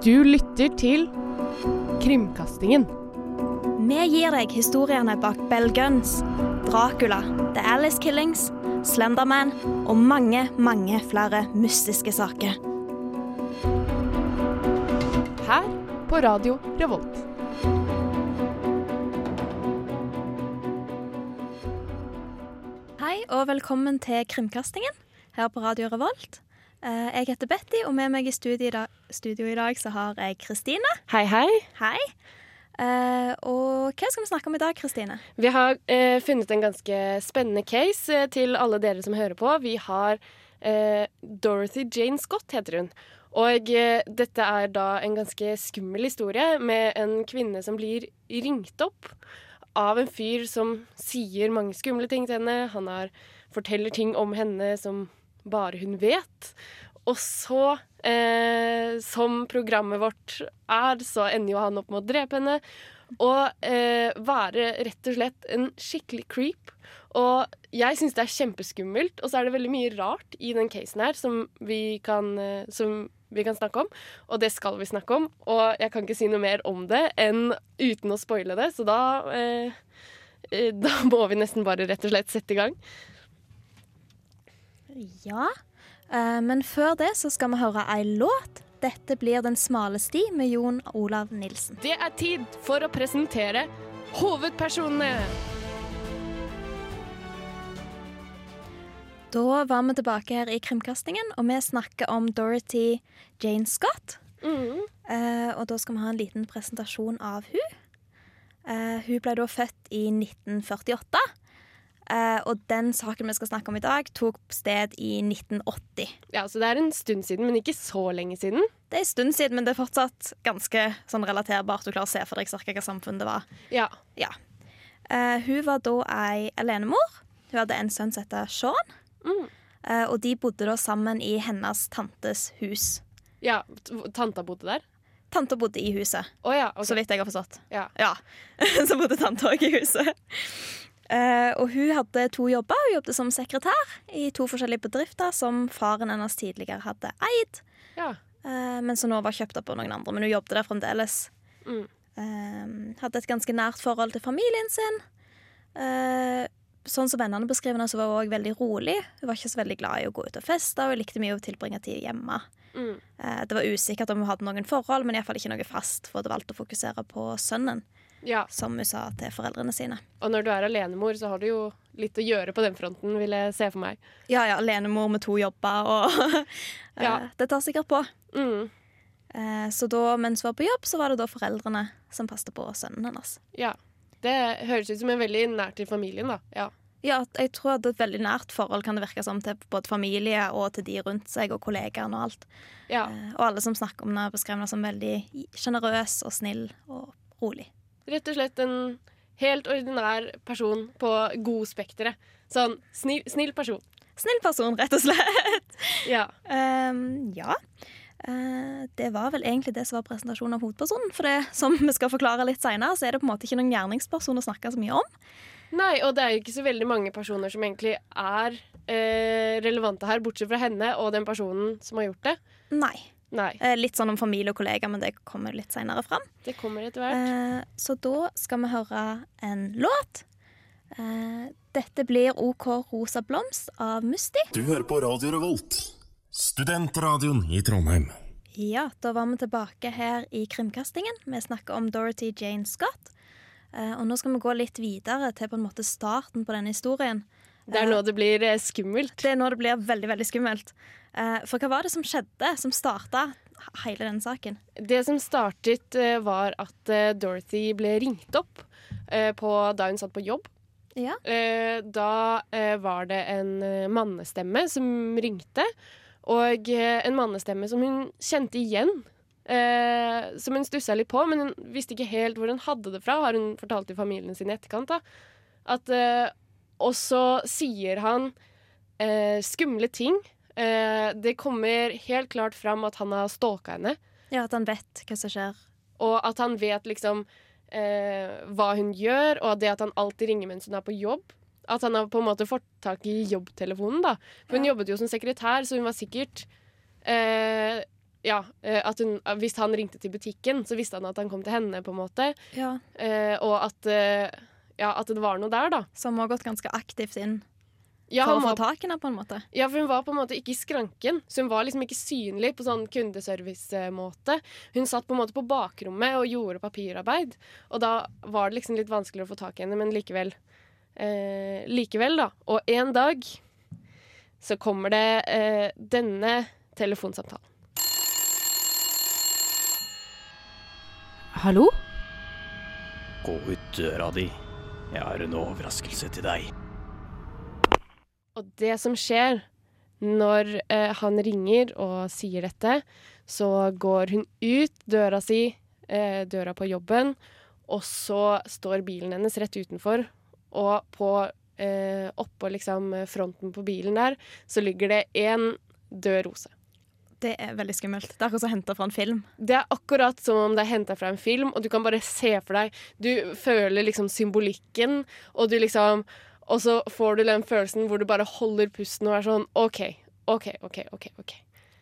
Du lytter til Krimkastingen. Vi gir deg historiene bak Bell Guns, Dracula, The Alice Killings, Slenderman og mange, mange flere mystiske saker. Her på Radio Revolt. Hei og velkommen til Krimkastingen her på Radio Revolt. Eh, Jeg heter Betty, og med meg i studio i dag, så har jeg Kristine. Hei, hei. Hei. Uh, og hva skal vi snakke om i dag, Kristine? Vi har uh, funnet en ganske spennende case uh, til alle dere som hører på. Vi har Dorothy Jane Scott, heter hun. Og dette er da en ganske skummel historie med en kvinne som blir ringt opp av en fyr som sier mange skumle ting til henne. Han har, forteller ting om henne som bare hun vet. Og så, eh, som programmet vårt er, så ender jo han opp med å drepe henne. Og eh, være rett og slett en skikkelig creep. Og jeg syns det er kjempeskummelt, og så er det veldig mye rart i den casen her som vi kan, eh, som vi kan snakke om. Og det skal vi snakke om. Og jeg kan ikke si noe mer om det enn uten å spoile det, så da eh, eh, Da må vi nesten bare rett og slett sette i gang. Ja, eh, men før det så skal vi høre ei låt. Dette blir Den smale sti med Jon Olav Nilsen. Det er tid for å presentere hovedpersonene. Da var vi tilbake her i Krimkastingen, og vi snakker om Dorothy Jane Scott. Mm. Eh, og da skal vi ha en liten presentasjon av hun. Eh, hun ble da født i 1948. Eh, og den saken vi skal snakke om i dag, tok sted i 1980. Ja, så det er en stund siden, men ikke så lenge siden. Det er en stund siden, men det er fortsatt ganske sånn relaterbart. Du klarer å se for deg cirka hva samfunn det var. Ja. Ja. Uh, hun var da ei alenemor. Hun hadde en sønn som heter Sean. Mm. Uh, og de bodde da sammen i hennes tantes hus. ja. Tanta bodde der? Tanta bodde i huset, oh, ja. okay. så vidt jeg har forstått. Ja. Ja, Så bodde tante òg i huset. Eh, og hun hadde to jobber. Hun jobbet som sekretær i to forskjellige bedrifter som faren hennes tidligere hadde eid, ja. eh, men som nå var kjøpt opp av noen andre. Men hun jobbet der fremdeles. Mm. Eh, hadde et ganske nært forhold til familien sin. Sånn som vennene beskriver henne, så var hun også veldig rolig. Hun var ikke så veldig glad i å gå ut og feste, og hun likte mye å tilbringe tid hjemme. Mm. Det var usikkert om hun hadde noen forhold, men iallfall ikke noe fast, for hun valgte å fokusere på sønnen, ja. som hun sa til foreldrene sine. Og når du er alenemor, så har du jo litt å gjøre på den fronten, vil jeg se for meg. Ja ja, alenemor med to jobber og eh, Ja. Det tar sikkert på. Mm. Eh, så da, mens hun var på jobb, så var det da foreldrene som passet på sønnen hennes. Ja. Det høres ut som en veldig nær til familien, da. Ja. Ja, jeg tror at et veldig nært forhold kan det virke som til både familie og til de rundt seg, og kollegaene og alt. ja. Eh, og alle som snakker om henne, beskriver henne som veldig sjenerøs og snill og rolig. Rett og slett en helt ordinær person på god spekteret. Sånn snill, snill person. Snill person, rett og slett. Ja. Um, ja. Uh, det var vel egentlig det som var presentasjonen av hovedpersonen. For det som vi skal forklare litt seinere, så er det på en måte ikke noen gjerningsperson å snakke så mye om. Nei, og det er jo ikke så veldig mange personer som egentlig er eh, relevante her, bortsett fra henne og den personen som har gjort det. Nei. Nei. Eh, litt sånn om familie og kollegaer, men det kommer litt seinere fram. Det kommer etter hvert. Eh, så da skal vi høre en låt. Eh, dette blir OK Rosa blomst av Musti. Du hører på Radio Revolt, studentradioen i Trondheim. Ja, da var vi tilbake her i Krimkastingen. Vi snakker om Dorothy Jane Scott. Eh, og nå skal vi gå litt videre til på en måte starten på denne historien. Det er nå det blir skummelt. Det er nå det blir veldig veldig skummelt. Eh, for hva var det som skjedde, som starta hele denne saken? Det som startet, eh, var at eh, Dorothy ble ringt opp på, da hun satt på jobb. Ja. Da var det en mannestemme som ringte, og en mannestemme som hun kjente igjen. Eh, som hun stussa litt på, men hun visste ikke helt hvor hun hadde det fra, har hun fortalt til familien sin i etterkant. da. At, og så sier han eh, skumle ting. Eh, det kommer helt klart fram at han har stalka henne. ja, at han vet hva som skjer. Og at han vet liksom eh, hva hun gjør, og det at han alltid ringer mens hun er på jobb. At han har på en måte fått tak i jobbtelefonen. da For hun Ja. jobbet jo som sekretær, så hun var sikkert eh, ja, eh, at hun, Hvis han ringte til butikken, så visste han at han kom til henne, på en måte. Ja. Eh, og at, eh, ja, at det var noe der, da. Som har gått ganske aktivt inn Ja, for å få tak i henne, på en måte. ja, for hun var på en måte ikke i skranken, så hun var liksom ikke synlig på sånn kundeservice-måte. Hun satt på en måte på bakrommet og gjorde papirarbeid, og da var det liksom litt vanskeligere å få tak i henne, men likevel. Eh, likevel, da. Og en dag så kommer det eh, denne telefonsamtalen. Hallo? Gå ut døra di. Jeg har en overraskelse til deg. Og det som skjer når eh, han ringer og sier dette, så går hun ut døra si, eh, døra på jobben, og så står bilen hennes rett utenfor, og på eh, oppå liksom fronten på bilen der, så ligger det én død rose. Det er veldig skummelt. Det er akkurat som henta fra en film. Det er akkurat som om det er henta fra en film, og du kan bare se for deg Du føler liksom symbolikken, og du liksom Og så får du den følelsen hvor du bare holder pusten og er sånn OK, OK, OK. ok, ok.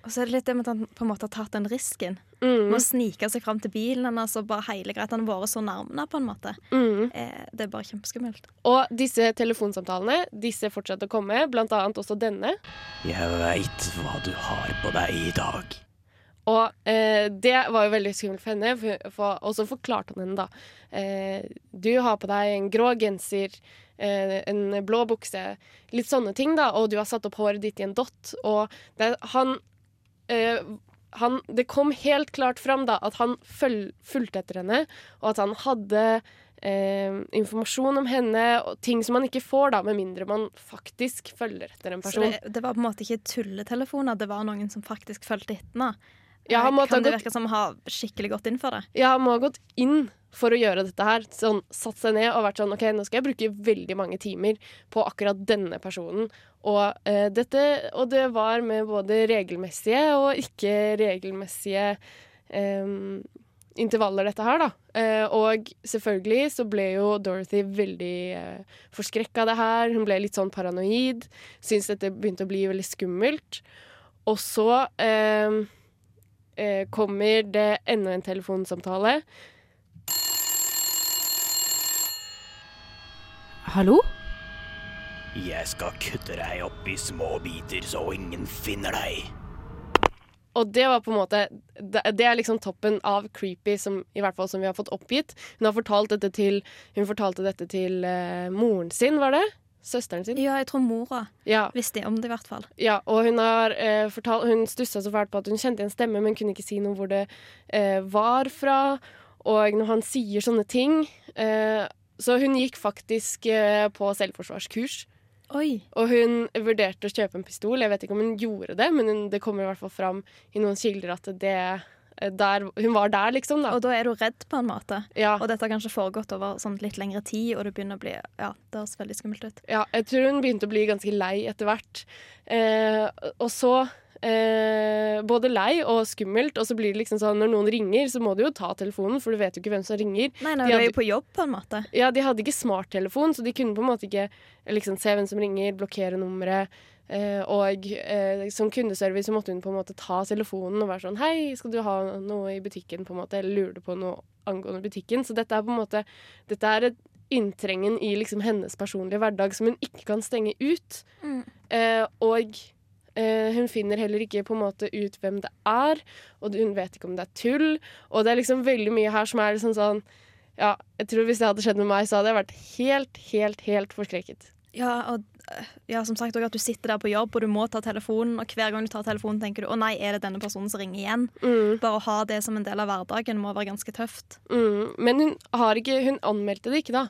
Og så er det litt det med at han på en måte har tatt den risken. Mm, Med å snike seg fram til bilen hennes og bare hele greit han har vært så nærme, på en måte. mm. Eh, det er bare kjempeskummelt. Og disse telefonsamtalene disse fortsetter å komme, blant annet også denne. Jeg veit hva du har på deg i dag. Og eh, det var jo veldig skummelt for henne, for, for, og så forklarte han henne da. Eh, du har på deg en grå genser, eh, en blå bukse, litt sånne ting, da, og du har satt opp håret ditt i en dott. Og det, han, eh, han Det kom helt klart fram da at han føl, fulgte etter henne, og at han hadde eh, informasjon om henne, og ting som man ikke får, da, med mindre man faktisk følger etter en Så person. det, det var på en måte ikke tulletelefoner, det var noen som faktisk fulgte etter henne. Ja, han måtte kan det gått- virke som å ha skikkelig gått inn for det? Ja, han må ha gått inn for å gjøre dette her. Sånn, satt seg ned og vært sånn OK, nå skal jeg bruke veldig mange timer på akkurat denne personen. Og, eh, dette, og det var med både regelmessige og ikke regelmessige eh, intervaller, dette her, da. Eh, og selvfølgelig så ble jo Dorothy veldig eh, forskrekka av det her. Hun ble litt sånn paranoid. Syntes dette begynte å bli veldig skummelt. Og så eh, eh, kommer det enda en telefonsamtale. Hallo? Jeg skal kutte deg opp i små biter så ingen finner deg. Og det var på en måte Det, er liksom toppen av creepy, som, i hvert fall som vi har fått oppgitt. Hun har fortalt dette til Hun fortalte dette til eh, moren sin, var det? Søsteren sin? Ja, jeg tror mora Ja. visste om det, i hvert fall. ja og hun har eh, fortalt Hun stussa så fælt på at hun kjente en stemme, men kunne ikke si noe hvor det eh, var fra. Og når han sier sånne ting eh, Så hun gikk faktisk eh, på selvforsvarskurs. Oi. Og hun vurderte å kjøpe en pistol. Jeg vet ikke om hun gjorde det, men hun, det kommer i hvert fall fram i noen kilder at det der, Hun var der, liksom. da. Og da er du redd, på en måte. Ja, Og dette har kanskje foregått over sånn litt lengre tid, og det begynner å bli Ja, det høres veldig skummelt ut. ja, jeg tror hun begynte å bli ganske lei etter hvert. Eh, og så eh, Både lei og skummelt. Og så blir det liksom sånn når noen ringer, så må du jo ta telefonen, for du vet jo ikke hvem som ringer. Nei, nei, De du er hadde- jo på jobb, på en måte. Ja, de hadde ikke smarttelefon, så de kunne på en måte ikke liksom, se hvem som ringer, blokkere nummeret. Eh, og eh, som kundeservice så måtte hun på en måte ta telefonen og være sånn Hei, skal du ha noe i butikken? på en måte, Eller lurer du på noe angående butikken? Så dette er på en måte Dette er et inntrengen i liksom hennes personlige hverdag som hun ikke kan stenge ut. Mm. Eh, og eh, hun finner heller ikke på en måte ut hvem det er, og hun vet ikke om det er tull. Og det er liksom veldig mye her som er liksom sånn Ja, jeg tror hvis det hadde skjedd med meg, så hadde jeg vært helt, helt, helt forskrekket. Ja, og ja, som sagt at du sitter der på jobb, og du må ta telefonen, og hver gang du tar telefonen, tenker du 'Å nei, er det denne personen som ringer igjen?' Mm, Bare å ha det som en del av hverdagen må være ganske tøft. mm. Men hun, har ikke, hun anmeldte det ikke, da.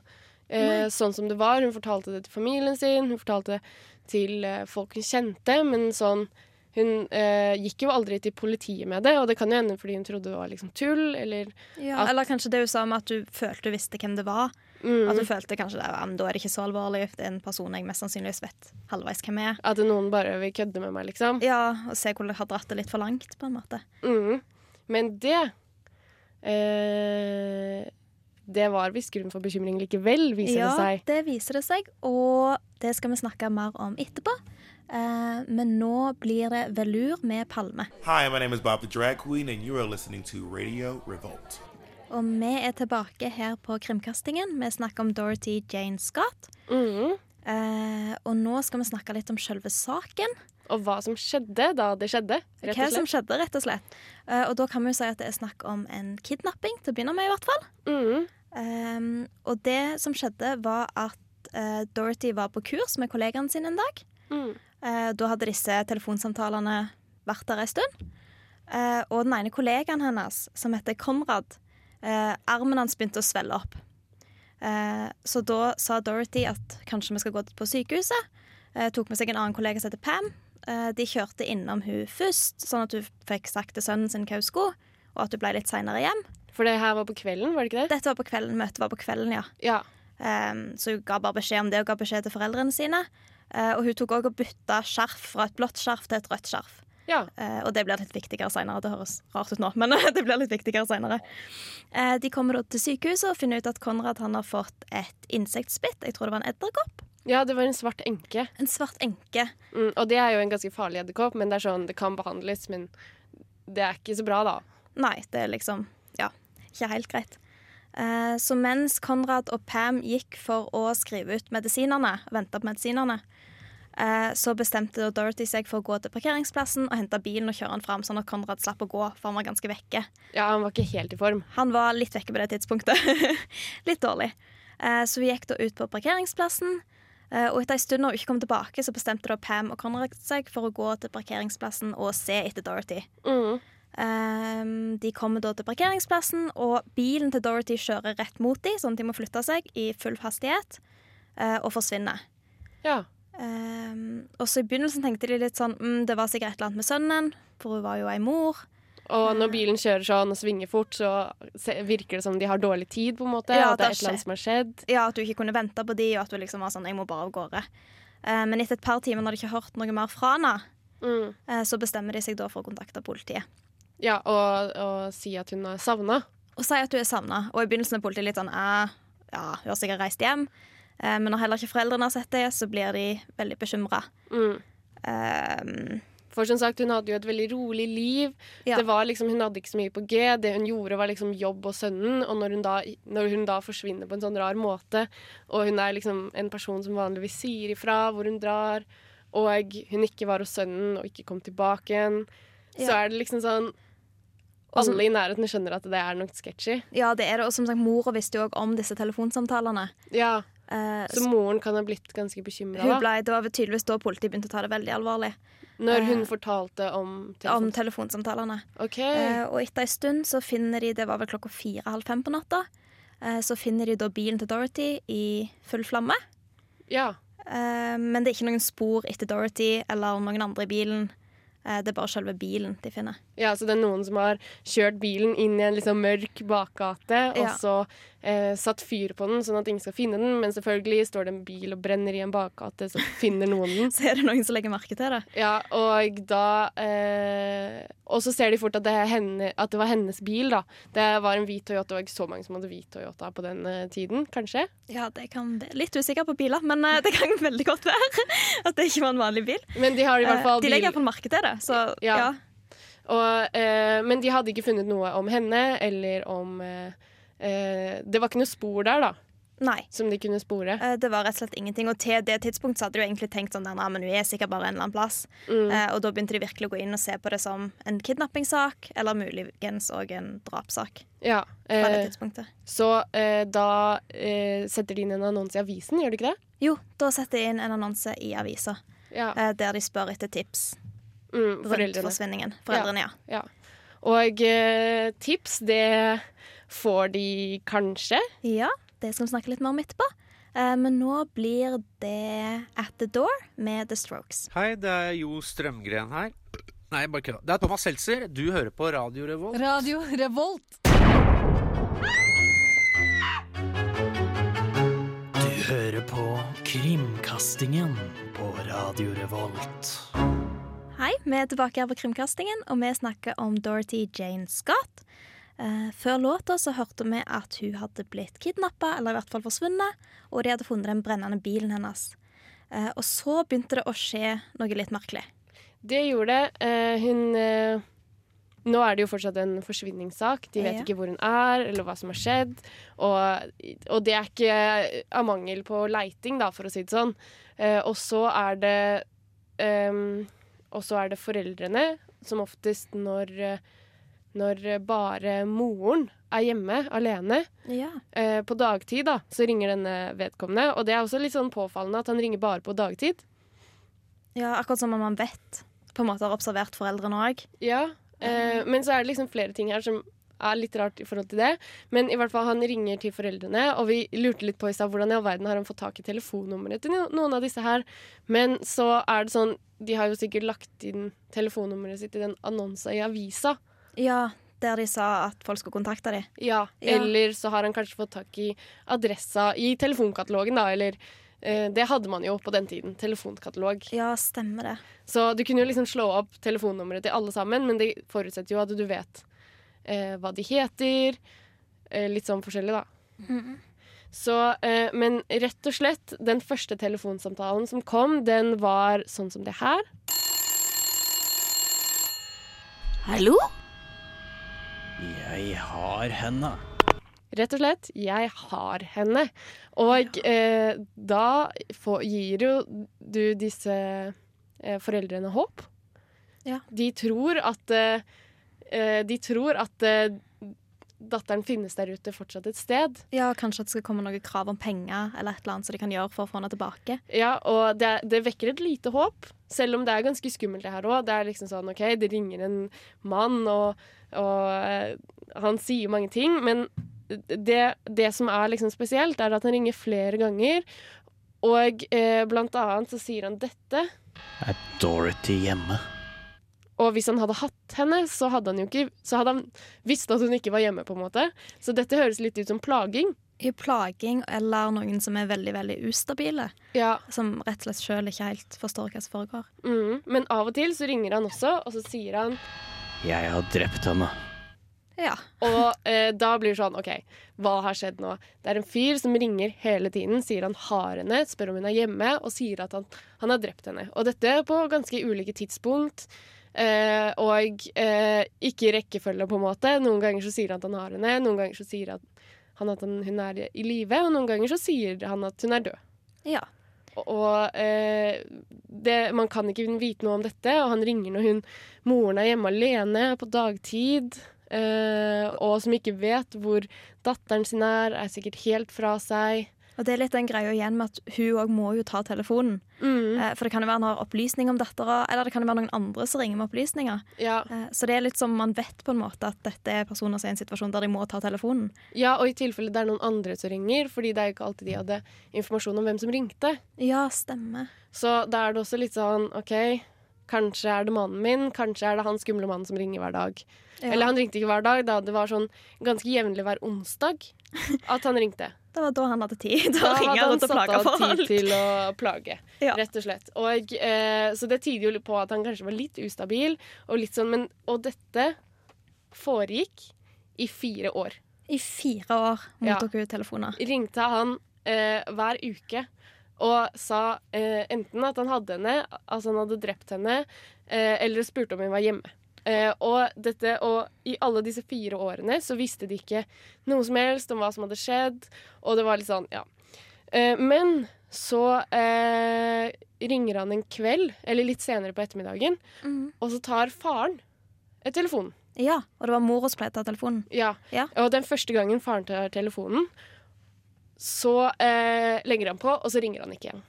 Eh, sånn som det var. Hun fortalte det til familien sin, hun fortalte det til eh, folk hun kjente, men sånn Hun eh, gikk jo aldri til politiet med det, og det kan jo hende fordi hun trodde det var liksom tull, eller Ja, At- eller kanskje det hun sa med at du følte du visste hvem det var. Mm, At du følte kanskje det, ja, men da er det ikke så alvorlig. Det er en person jeg mest sannsynligvis vet halvveis hvem er. At noen bare vil kødde med meg, liksom. Ja, og se hvor jeg har dratt det litt for langt, på en måte. Mm. Men det eh, Det var visst grunn for bekymring likevel, viser ja, det seg. det viser det seg, og det skal vi snakke mer om etterpå. Uh, men nå blir det velur med Palme. Hi, my name is Bob the Drag Queen, and you are listening to Radio Revolt. Og vi er tilbake her på Krimkastingen. Vi snakker om Dorothy Jane Scott. Mm. Eh, og nå skal vi snakke litt om selve saken. Og hva som skjedde da det skjedde, rett Hva som skjedde, rett og slett. Eh, og da kan vi jo si at det er snakk om en kidnapping, til å begynne med i hvert fall. Mm. Eh, og det som skjedde, var at eh, Dorothy var på kurs med kollegaene sine en dag. Mm. Eh, da hadde disse telefonsamtalene vært der en stund. Eh, og den ene kollegaen hennes, som heter Konrad, eh, armen hans begynte å svelle opp. Eh, så da sa Dorothy at kanskje vi skal gå på sykehuset. Eh, tok med seg en annen kollega som heter Pam. Eh, de kjørte innom hun først, sånn at hun fikk sagt til sønnen sin hva hun skulle, og at hun ble litt seinere hjem. For det her var på kvelden, var det ikke det? Dette var på kvelden, møtet var på kvelden, ja. Ja. Um, så hun ga bare beskjed om det og ga beskjed til foreldrene sine. Uh, og hun tok òg og bytta skjerf fra et blått skjerf til et rødt skjerf. Ja. Eh, og det blir litt viktigere seinere. Det høres rart ut nå, men det blir litt viktigere seinere. Eh, de kommer da til sykehuset og finner ut at Konrad han har fått et insektspytt. Jeg tror det var en edderkopp. Ja, det var en svart enke. En svart enke. Mm, og det er jo en ganske farlig edderkopp, men det er sånn, det kan behandles, men det er ikke så bra, da. Nei, det er liksom Ja, ikke helt greit. Eh, så mens Konrad og Pam gikk for å skrive ut medisinene, vente på medisinene, så bestemte Dorothy seg for å gå til parkeringsplassen og hente bilen og kjøre den fram, sånn at Konrad slapp å gå, for han var ganske vekke. Ja, han var ikke helt i form. Han var litt vekke på det tidspunktet. litt dårlig. Eh, så vi gikk da ut på parkeringsplassen. eh, Og etter en stund når hun ikke kom tilbake, så bestemte da Pam og Konrad seg for å gå til parkeringsplassen og se etter Dorothy. Mm. Ehm, de kommer da til parkeringsplassen, og bilen til Dorothy kjører rett mot dem, sånn at de må flytte seg i full hastighet, eh, og forsvinner. Ja. Ehm, og så I begynnelsen tenkte de litt sånn mm, det var sikkert et eller annet med sønnen, for hun var jo ei mor. Og når bilen kjører sånn og svinger fort, så virker det som de har dårlig tid, på en måte. Ja, at det er et eller annet som har skjedd. Ja, At du ikke kunne vente på de, og at du liksom var sånn jeg må bare av gårde. Uh, men etter et par timer når de ikke har hørt noe mer fra henne, Mm. uh, så bestemmer de seg da for å kontakte politiet. Ja, og, og si at hun er savna. Og si at hun er savna. Og i begynnelsen er politiet litt sånn eh, ja, hun har sikkert reist hjem. Eh, men når heller ikke foreldrene har sett det, så blir de veldig bekymra. Mm. Um, For som sagt, hun hadde jo et veldig rolig liv. Ja. Det var liksom, Hun hadde ikke så mye på G. Det hun gjorde, var liksom jobb og sønnen. Og når hun, da, når hun da forsvinner på en sånn rar måte, og hun er liksom en person som vanligvis sier ifra hvor hun drar, og hun ikke var hos sønnen og ikke kom tilbake igjen, så er det liksom sånn Alle i nærheten skjønner at det er noe sketchy. ja, det er det. Og som sagt, mora visste jo òg om disse telefonsamtalene. Ja, Eh, Så moren kan ha blitt ganske bekymra det var tydeligvis da politiet begynte å ta det veldig alvorlig. når hun uh, fortalte om Om telefon. telefonsamtalene. Okay. Uh, og etter en stund så finner de Det var vel klokka fire-halv fem på natta. Så finner de da bilen til Dorothy i full flamme. Ja. Men det er ikke noen spor etter Dorothy eller noen andre i bilen. Eh, det er bare selve bilen de finner. ja, så det er noen som har kjørt bilen inn i en liksom mørk bakgate, og så eh, satt fyr på den sånn at ingen skal finne den, men selvfølgelig står det en bil og brenner i en bakgate, så finner noen den. Så er det noen som legger merke til det. Ja, og da eh, Og så ser de fort at det, henne, at det var hennes bil, da. Det var en hvit Toyota, det var ikke så mange som hadde hvit Toyota på den eh, tiden, kanskje. Ja, det kan Litt usikker på biler, men eh, det kan veldig godt være at det ikke var en vanlig bil. Men de har i hvert fall de legger iallfall merke til det, så Ja. ja. Og, eh, men de hadde ikke funnet noe om henne, eller om eh, eh, Det var ikke noe spor der, da, Nei. som de kunne spore. eh, Det var rett og slett ingenting. Og til det tidspunktet så hadde de jo egentlig tenkt sånn der, men hun er sikkert bare en eller annen plass. Mm. Eh, og da begynte de virkelig å gå inn og se på det som en kidnappingssak, eller muligens òg en drapssak. Ja, Fra det eh, tidspunktet. så eh, da setter de inn en annonse i avisen, gjør de ikke det? Jo, da setter de inn en annonse i avisa Ja. der de spør etter tips Mm, rundt foreldrene. forsvinningen. Foreldrene, ja. Ja. Og eh, tips, det får de kanskje. Ja, det skal vi snakke litt mer om etterpå. Eh, men nå blir det At the Door med The Strokes. Hei, det er Jo Strømgren her. Nei, bare kødda. Det er Thomas Seltzer. Du hører på Radio Revolt. Radio Revolt. Du hører på Krimkastingen på Radio Revolt. Hei, vi er tilbake her på Krimkastingen, og vi snakker om Dorothy Jane Scott. Eh, før låta så hørte vi at hun hadde blitt kidnappa, eller i hvert fall forsvunnet, og de hadde funnet den brennende bilen hennes. Eh, og så begynte det å skje noe litt merkelig. Det gjorde det. Eh, hun eh, Nå er det jo fortsatt en forsvinningssak. De vet Ja. ikke hvor hun er, eller hva som har skjedd. Og, og det er ikke av mangel på leiting, da, for å si det sånn. Eh, og så er det ehm, Og så er det foreldrene, som oftest når, når bare moren er hjemme alene. Ja. Eh, på dagtid da, så ringer denne vedkommende. Og det er også litt sånn påfallende at han ringer bare på dagtid. ja, akkurat som om han vet på en måte har observert foreldrene òg. Ja, eh, men så er det liksom flere ting her som er litt rart i forhold til det. Men i hvert fall han ringer til foreldrene, og vi lurte litt på i stad hvordan i all verden har han fått tak i telefonnummeret til noen av disse her. Men så er det sånn, de har jo sikkert lagt inn telefonnummeret sitt i den annonsa i avisa. Ja, der de sa at folk skulle kontakte dem. Ja, eller så har han kanskje fått tak i adressa i telefonkatalogen, da, eller eh, det hadde man jo på den tiden. Telefonkatalog. Ja, stemmer det. Så du kunne jo liksom slå opp telefonnummeret til alle sammen, men det forutsetter jo at du vet eh, hva de heter. Eh, litt sånn forskjellig, da. Så, eh, men rett og slett, den første telefonsamtalen som kom, den var sånn som det her. Hallo? Jeg har henne. Rett og slett, jeg har henne. Og eh, da får, gir jo du disse eh, foreldrene håp. Ja. De tror at eh, De tror at eh, datteren finnes der ute fortsatt et sted. Ja, Kanskje at det skal komme noen krav om penger eller et eller annet så de kan gjøre for å få henne tilbake. Ja, og det, det vekker et lite håp, selv om det er ganske skummelt det her òg. Det er liksom sånn OK, det ringer en mann, og, og eh, han sier mange ting, men det, det som er liksom spesielt, er at han ringer flere ganger, og eh, blant annet så sier han dette. Er Dorothy hjemme? Og hvis han hadde hatt henne, så hadde han jo ikke Så hadde han visst at hun ikke var hjemme, på en måte. Så dette høres litt ut som plaging. I plaging eller noen som er veldig veldig ustabile. Ja, Som rett og slett sjøl ikke helt forstår hva som foregår. mm. Men av og til så ringer han også, og så sier han Jeg har drept henne. Ja. Og eh, da blir det sånn, OK, hva har skjedd nå? Det er en fyr som ringer hele tiden, sier han har henne, spør om hun er hjemme, og sier at han, han har drept henne. Og dette på ganske ulike tidspunkt. Eh, og eh, ikke i rekkefølge, på en måte. Noen ganger så sier han at han har henne, noen ganger så sier han at han, hun er i live, og noen ganger så sier han at hun er død. ja. Og, og eh, det, man kan ikke vite noe om dette, og han ringer når hun, moren er hjemme alene på dagtid, eh, og som ikke vet hvor datteren sin er, er sikkert helt fra seg. Og det er litt den greia igjen med at hun òg må jo ta telefonen. Mm, Eh, For det kan jo være han har opplysning om dattera, eller det kan jo være noen andre som ringer med opplysninger. ja. Eh, Så det er litt som man vet på en måte at dette er personer som er i en situasjon der de må ta telefonen. ja, og i tilfelle det er noen andre som ringer, fordi det er jo ikke alltid de hadde informasjon om hvem som ringte. Ja, stemmer. Så da er det også litt sånn OK, kanskje er det mannen min, kanskje er det han skumle mannen som ringer hver dag. Ja. Eller han ringte ikke hver dag, da. Det var sånn ganske jevnlig hver onsdag at han ringte. Det var da han hadde tid til Da å hadde ringe han rundt og satt plage av folk. tid til å plage, Ja. rett og slett. Og, eh, så det tyder jo på at han kanskje var litt ustabil, og litt sånn, men, og dette foregikk i fire år. I fire år mottok hun telefoner. Ringte han eh, hver uke og sa eh, enten at han hadde henne, altså han hadde drept henne, eh, eller spurte om hun var hjemme. Eh, og, dette, og i alle disse fire årene så visste de ikke noe som helst om hva som hadde skjedd, og det var litt sånn, ja. Eh, men så eh, ringer han en kveld, eller litt senere på ettermiddagen, mm. og så tar faren et telefon. Ja, og det var mora som pleide å ta telefonen. Ja. Ja. Og den første gangen faren tar telefonen, så eh, legger han på, og så ringer han ikke igjen.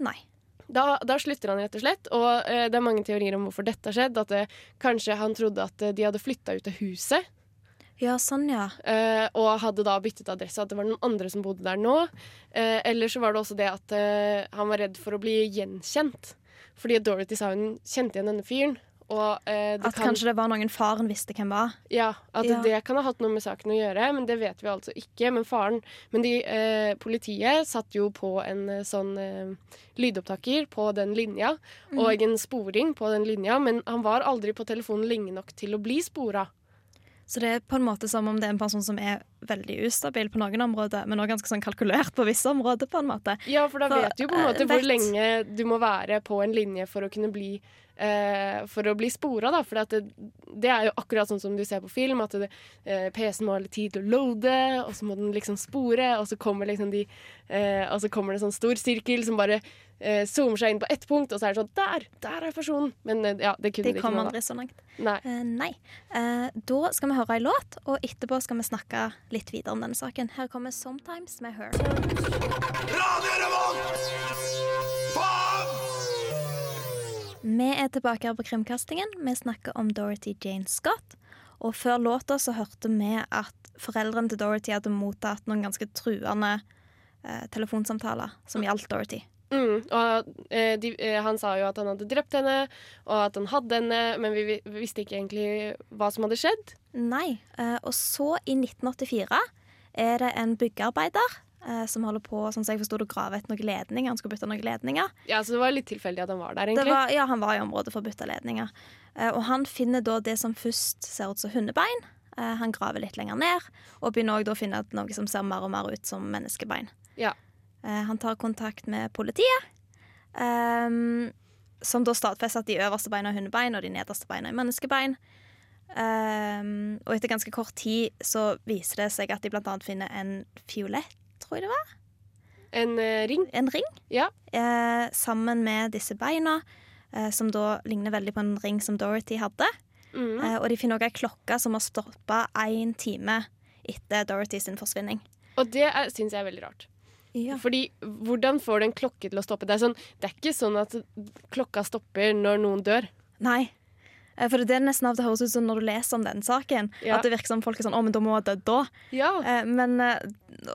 Nei. Da, da slutter han rett og slett, og eh, det er mange teorier om hvorfor dette har skjedd. At det, kanskje han trodde at eh, de hadde flytta ut av huset, Ja, sånn, ja. eh, og hadde da byttet adresse, at det var noen andre som bodde der nå. Eh, eller så var det også det at eh, han var redd for å bli gjenkjent. Fordi Dorothy sa hun kjente igjen denne fyren. Og, eh, det At kan- kanskje det var noen faren visste hvem var. Ja, at Ja. det kan ha hatt noe med saken å gjøre, men det vet vi altså ikke. Men faren Men de, eh, politiet satt jo på en eh, sånn eh, lydopptaker på den linja, og en sporing på den linja, men han var aldri på telefonen lenge nok til å bli spora. Så det er på en måte som om det er en person som er veldig ustabil på noen områder, men også ganske sånn kalkulert på visse områder, på en måte. Ja, for da Så, vet du jo på en måte hvor vet. lenge du må være på en linje for å kunne bli eh, For å bli spora, da. For det, det er jo akkurat sånn som du ser på film, at eh, PC-en må ha litt tid til å loade, og så må den liksom spore, og så kommer liksom de eh, Og så kommer det en sånn stor sirkel som bare eh, zoomer seg inn på ett punkt, og så er det sånn Der! Der er personen! Men eh, ja, det kunne De det ikke kom nå, da. aldri så langt. Nei. Eh, nei. Eh, da skal vi høre ei låt, og etterpå skal vi snakke litt videre om denne saken. Her kommer 'Sometimes' med Her. Radio Revolt! Vi er tilbake her på Krimkastingen. Vi snakker om Dorothy Jane Scott. Og før låta så hørte vi at foreldrene til Dorothy hadde mottatt noen ganske truende eh, telefonsamtaler som gjaldt Dorothy. Mm, og eh, de, eh, Han sa jo at han hadde drept henne, og at han hadde henne, men vi, vi visste ikke egentlig hva som hadde skjedd. Nei. Eh, og så, i 1984, er det en byggearbeider som holder på sånn som jeg forstod, å grave etter noen ledninger. Han skulle bytte noen ledninger. Ja, Så det var litt tilfeldig at han var der, Det egentlig. var, ja, han var i området for å bytte ledninger. Og han finner da det som først ser ut som hundebein. Han graver litt lenger ned, og begynner også da å finne noe som ser mer og mer ut som menneskebein. Ja. Eh, han tar kontakt med politiet, um, som da stadfester at de øverste beina er hundebein, og de nederste beina er menneskebein. Um, og etter ganske kort tid så viser det seg at de annet finner en fiolett, tror jeg det var, En uh, ring. en ring, Ja. Uh, sammen med disse beina, uh, som da ligner veldig på en ring som Dorothy hadde. Mm. Og de finner også ei klokke som har stoppa én time etter Dorothy sin forsvinning. Og det syns jeg er veldig rart. Ja. Fordi hvordan får du en klokke til å stoppe? Det er, sånn, det er ikke sånn at klokka stopper når noen dør. Nei. Eh, For det er nesten av det høres ut som når du leser om den saken. Ja. At det virker som folk er sånn 'Å, men da må jeg dø da'. Ja. Eh, Men eh,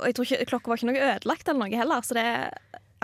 jeg tror ikke, klokka var ikke noe ødelagt eller noe heller, så det er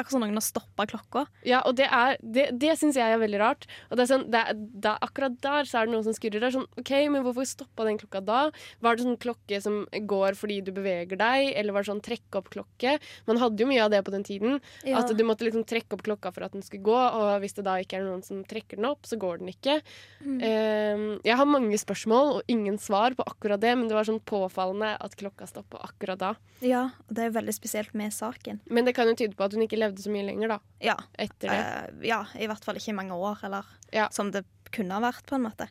akkurat som noen har stoppa klokka. Ja, og det, er, det, det syns jeg er veldig rart. Og det er sånn, det det, akkurat der så er det noe som skurrer. Det er sånn, ok, men Hvorfor stoppa den klokka da? Var det sånn klokke som går fordi du beveger deg, eller var det sånn trekke opp klokke? Man hadde jo mye av det på den tiden. Ja. At du måtte liksom trekke opp klokka for at den skulle gå, og hvis det da ikke er noen som trekker den opp, så går den ikke. Eh, jeg har mange spørsmål og ingen svar på akkurat det, men det var sånn påfallende at klokka stoppa akkurat da. Ja, det er veldig spesielt med saken. Men det kan jo tyde på at hun ikke levde så mye lenger, da. Ja, Etter det. Uh, ja i hvert fall ikke i mange år, eller Ja. som det kunne ha vært, på en måte.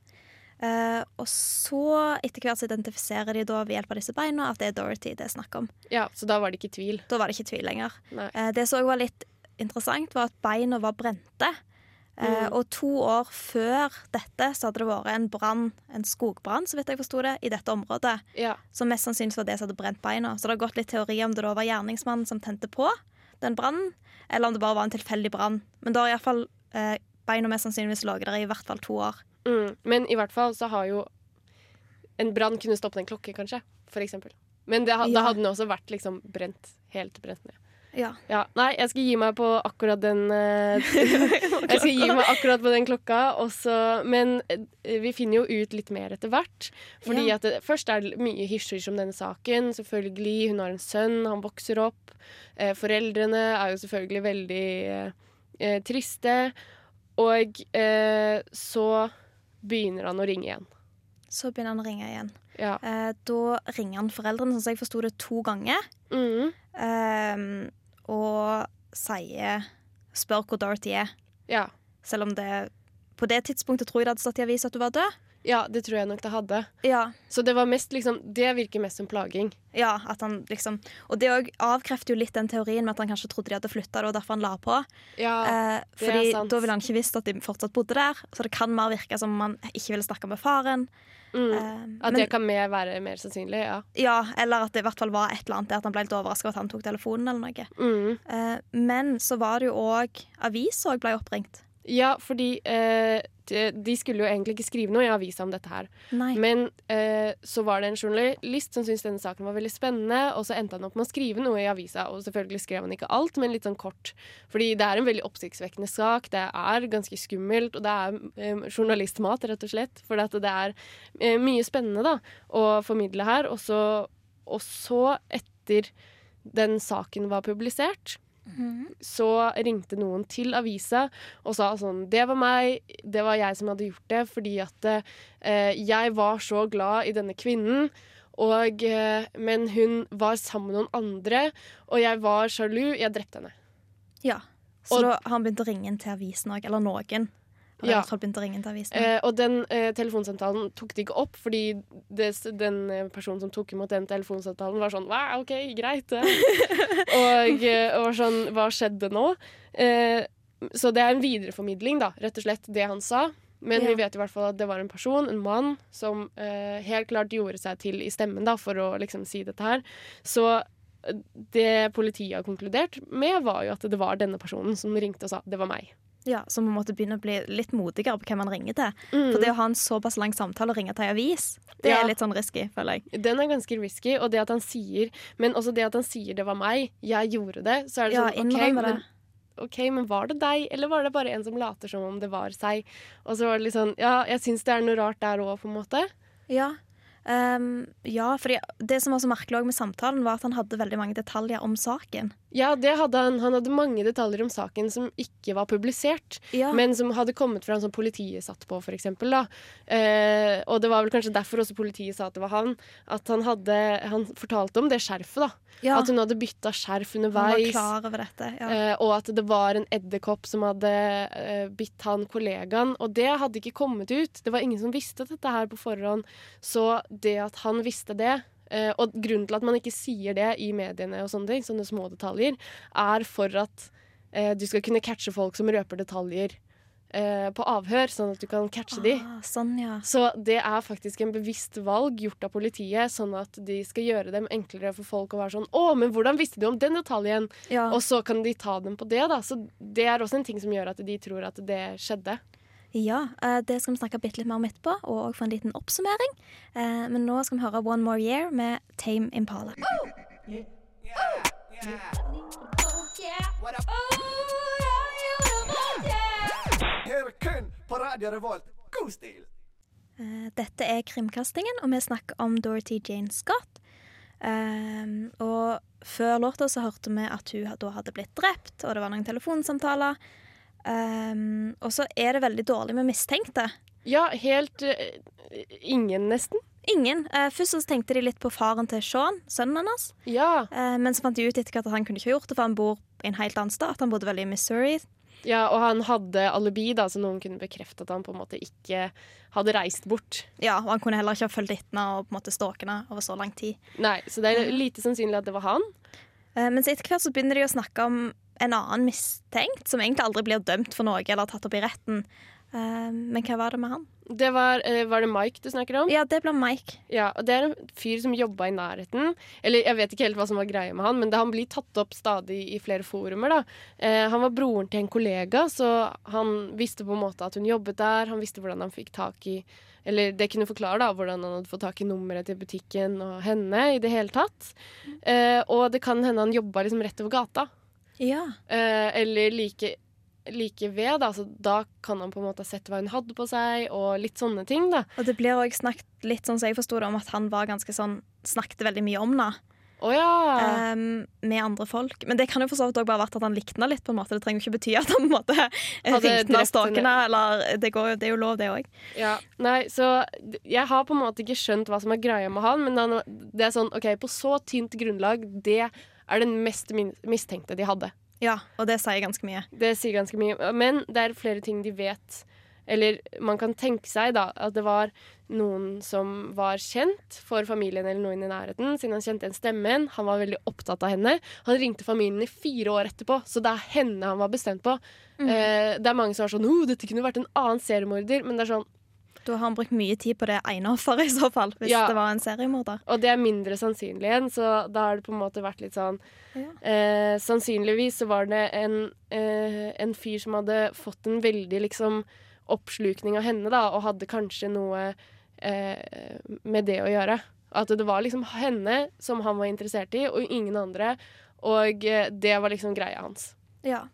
Uh, og så, etter hvert, så identifiserer de da ved hjelp av disse beina at det er Dorothy det er snakk om. Ja, Så da var det ikke tvil. Da var det ikke tvil lenger. Eh, det som òg var litt interessant, var at beina var brente. Mm. og to år før dette så hadde det vært en brann, en skogbrann, så vidt jeg forsto det, i dette området. Ja. Som mest sannsynlig var det som hadde brent beina. Så det har gått litt teori om det da var gjerningsmannen som tente på den brannen, eller om det bare var en tilfeldig brann. Men da har iallfall eh, beina mest sannsynligvis ligget der i hvert fall to år. Mm. Men i hvert fall så har jo En brann kunne stoppet en klokke, kanskje. For eksempel. Men det, da da Ja. hadde den også vært liksom brent. Helt brent ned. Ja. Ja, Nei, jeg skal gi meg på akkurat den eh, Jeg skal gi meg akkurat på den klokka. Også, men eh, vi finner jo ut litt mer etter hvert. Fordi Ja. at det, Først er det mye hysj om denne saken. Selvfølgelig, Hun har en sønn, han vokser opp. Eh, foreldrene er jo selvfølgelig veldig eh, eh, triste. Og eh, så begynner han å ringe igjen. Så begynner han å ringe igjen. Ja. Eh, da ringer han foreldrene, sånn som jeg forsto det, to ganger. Mm. Ehm, og sier Spør hvor Dorothy er. ja. Selv om det på det tidspunktet tror jeg det hadde stått i avisa at du var død. Ja, det tror jeg nok det hadde. Ja, Så det var mest liksom Det virker mest som plaging. ja at han liksom Og det òg avkrefter jo litt den teorien med at han kanskje trodde de hadde flytta, og derfor han la på. Ja, eh, fordi da ville han ikke visst at de fortsatt bodde der. Så det kan mer virke som om han ikke ville snakke med faren. mm. Eh, At men- det kan mer være mer sannsynlig, ja. Ja, eller at det i hvert fall var et eller annet der at han ble litt overraska over at han tok telefonen. eller noe. Mm. Eh, men så var det jo òg Avisa ble oppringt. Ja, fordi eh, de, skulle jo egentlig ikke skrive noe i avisa om dette her. Nei. Men eh, så var det en journalist som syntes denne saken var veldig spennende, og så endte han opp med å skrive noe i avisa. Og selvfølgelig skrev han ikke alt, men litt sånn kort. Fordi det er en veldig oppsiktsvekkende sak. Det er ganske skummelt, og det er eh, journalistmat, rett og slett. For det er eh, mye spennende da, å formidle her. Og så, og så, etter den saken var publisert, så ringte noen til avisa og sa sånn Det var meg, det var jeg som hadde gjort det, fordi at eh, jeg var så glad i denne kvinnen. Og, eh, men hun var sammen med noen andre, og jeg var sjalu. Jeg drepte henne. Ja. Så Og- da han begynte å ringe inn til avisen òg. Eller noen. I Ja. Eh, og den eh, telefonsamtalen tok de ikke opp, fordi det, den eh, personen som tok imot den telefonsamtalen, var sånn Wow, OK, greit. og, eh, og var sånn Hva skjedde nå? Eh, så det er en videreformidling, da, rett og slett, det han sa. Men Ja. vi vet i hvert fall at det var en person, en mann, som eh, helt klart gjorde seg til i stemmen da, for å liksom si dette her. Så det politiet har konkludert med, var jo at det var denne personen som ringte og sa det var meg. Ja, Så man måtte begynne å bli litt modigere på hvem man ringer til. Mm. For det å ha en såpass lang samtale og ringe til ei avis, det Ja. er litt sånn risky, føler jeg. Den er ganske risky, og det at han sier Men også det at han sier det var meg, jeg gjorde det, så er det Ja, sånn OK, men, ok, men var det deg, eller var det bare en som later som om det var seg? Og så var det litt sånn Ja, jeg syns det er noe rart der òg, på en måte. Ja. Ehm, ja, for det som var så merkelig med samtalen, var at han hadde veldig mange detaljer om saken. Ja, det hadde han. Han hadde mange detaljer om saken som ikke var publisert, Ja. men som hadde kommet fra en som politiet satt på. Da. Eh, og det var vel kanskje derfor også politiet sa at det var han. At han hadde Han fortalte om det skjerfet, da. ja. At hun hadde bytta skjerf underveis. han var klar over dette. Ja. Eh, og at det var en edderkopp som hadde eh, bitt han kollegaen. Og det hadde ikke kommet ut. Det var ingen som visste dette her på forhånd. Så det at han visste det eh, Og grunnen til at man ikke sier det i mediene, og sånne ting, sånne små detaljer, er for at eh, du skal kunne catche folk som røper detaljer eh, på avhør, sånn at du kan catche de. Ah, sånn, ja. Så det er faktisk en bevisst valg gjort av politiet, sånn at de skal gjøre dem enklere for folk å være sånn Å, men hvordan visste du om den detaljen? ja. Og så kan de ta dem på det, da. Så det er også en ting som gjør at de tror at det skjedde. Ja, eh, det skal vi snakke litt mer om etterpå, og få en liten oppsummering. Eh, Men nå skal vi høre One More Year med Tame Impala. Eh, Dette er Krimkastingen, og vi snakker om Dorothy Jane Scott. Um, og før låta så hørte vi at hun da hadde blitt drept, og det var noen telefonsamtaler. Um, og så er det veldig dårlig med mistenkte. Ja, helt uh, ingen, nesten. Ingen. Uh, først så tenkte de litt på faren til Sean, sønnen hennes. Ja. Uh, men så fant de ut etter hvert at han kunne ikke gjort det, for han bor i en helt annen stat. Han bodde vel i Missouri. ja, og han hadde alibi, da, så noen kunne bekrefte at han på en måte ikke hadde reist bort. Ja, og han kunne heller ikke ha fulgt etter henne og på en måte stalket henne over så lang tid. Nei, så det er lite sannsynlig at det var han. Men så etter hvert så begynner de å snakke om en annen mistenkt, som egentlig aldri blir dømt for noe eller tatt opp i retten. Eh, Men hva var det med han? Det var, eh, var det Mike du snakker om? Ja, det ble Mike. Ja, og Det er en fyr som jobba i nærheten. Eller Jeg vet ikke helt hva som var greia med han, men det, han blir tatt opp stadig i flere forumer. da. Eh, han var broren til en kollega, så han visste på en måte at hun jobbet der. Han visste hvordan han fikk tak i Eller det kunne forklare da, hvordan han hadde fått tak i nummeret til butikken og henne. i det hele tatt. Eh, og det kan hende han jobba liksom rett over gata. Ja. Eh, eller like, like ved. Da. Altså, da kan han på en måte ha sett hva hun hadde på seg, og litt sånne ting. da. Og det blir òg snakket litt sånn som jeg forsto det, om at han var ganske sånn Snakket veldig mye om det. Oh, ja! um, med andre folk. Men det kan jo for så vidt bare vært at han likte henne litt. på en måte Det trenger jo ikke bety at han på en måte ringte stalket henne. henne. Eller det, går, det er jo lov, det òg. Ja, nei, så Jeg har på en måte ikke skjønt hva som er greia med han, men han, det er sånn, ok, på så tynt grunnlag, det er den mest mistenkte de hadde. Ja, og det sier ganske mye. Det sier ganske mye. Men det er flere ting de vet. Eller man kan tenke seg da at det var noen som var kjent for familien eller noen i nærheten, siden han kjente en stemmen. Han var veldig opptatt av henne. Han ringte familien i fire år etterpå, så det er henne han var bestemt på. Eh, det er mange som er sånn oh, dette kunne vært en annen seriemorder, men det er sånn Da har han brukt mye tid på det ene offeret, i så fall. Hvis Ja. det var en seriemorder. Og det er mindre sannsynlig igjen, så da har det på en måte vært litt sånn Ja. eh, Sannsynligvis så var det en, eh, en fyr som hadde fått en veldig liksom oppslukning av henne, da, og hadde kanskje noe eh, med det å gjøre. At det var liksom henne som han var interessert i, og ingen andre. Og eh, det var liksom greia hans. Ja.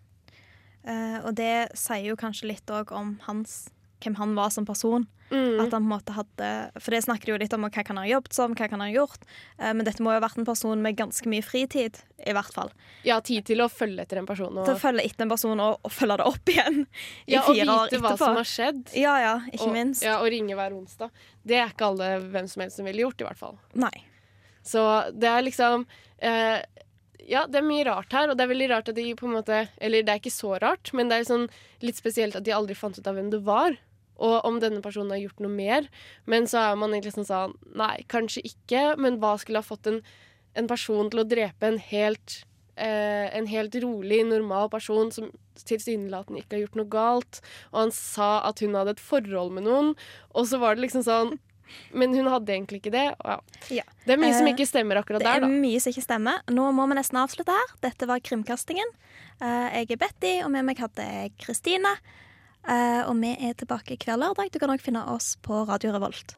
Eh, og det sier jo kanskje litt òg om hans, hvem han var som person. Mm. At han på en måte hadde For det snakker jo litt om hva kan han ha jobbet som, hva kan han ha gjort. Eh, men dette må jo ha vært en person med ganske mye fritid, i hvert fall. Ja, tid til å følge etter en person. Og, Til å følge etter en person og, og følge det opp igjen ja, og vite hva som har skjedd. Ja, ja, ikke og, minst. Ja, og ringe hver onsdag. Det er ikke alle hvem som helst som ville gjort, i hvert fall. Nei. Så det er liksom eh, Ja, det er mye rart her, og det er veldig rart at de på en måte Eller det er ikke så rart, men det er sånn litt spesielt at de aldri fant ut av hvem det var. Og om denne personen har gjort noe mer. Men så er man egentlig sånn sånn Nei, kanskje ikke, men hva skulle ha fått en, en person til å drepe en helt eh, en helt rolig, normal person som tilsynelatende ikke har gjort noe galt. Og han sa at hun hadde et forhold med noen, og så var det liksom sånn Men hun hadde egentlig ikke det. Ja. Ja. Det er mye som Eh, ikke stemmer akkurat Det der, er da. mye som ikke stemmer. Nå må vi nesten avslutte her. Dette var Krimkastingen. Eh, jeg er Betty, og med meg hadde jeg Kristine. Eh, og vi er tilbake hver lørdag. Du kan òg finne oss på Radio Revolt.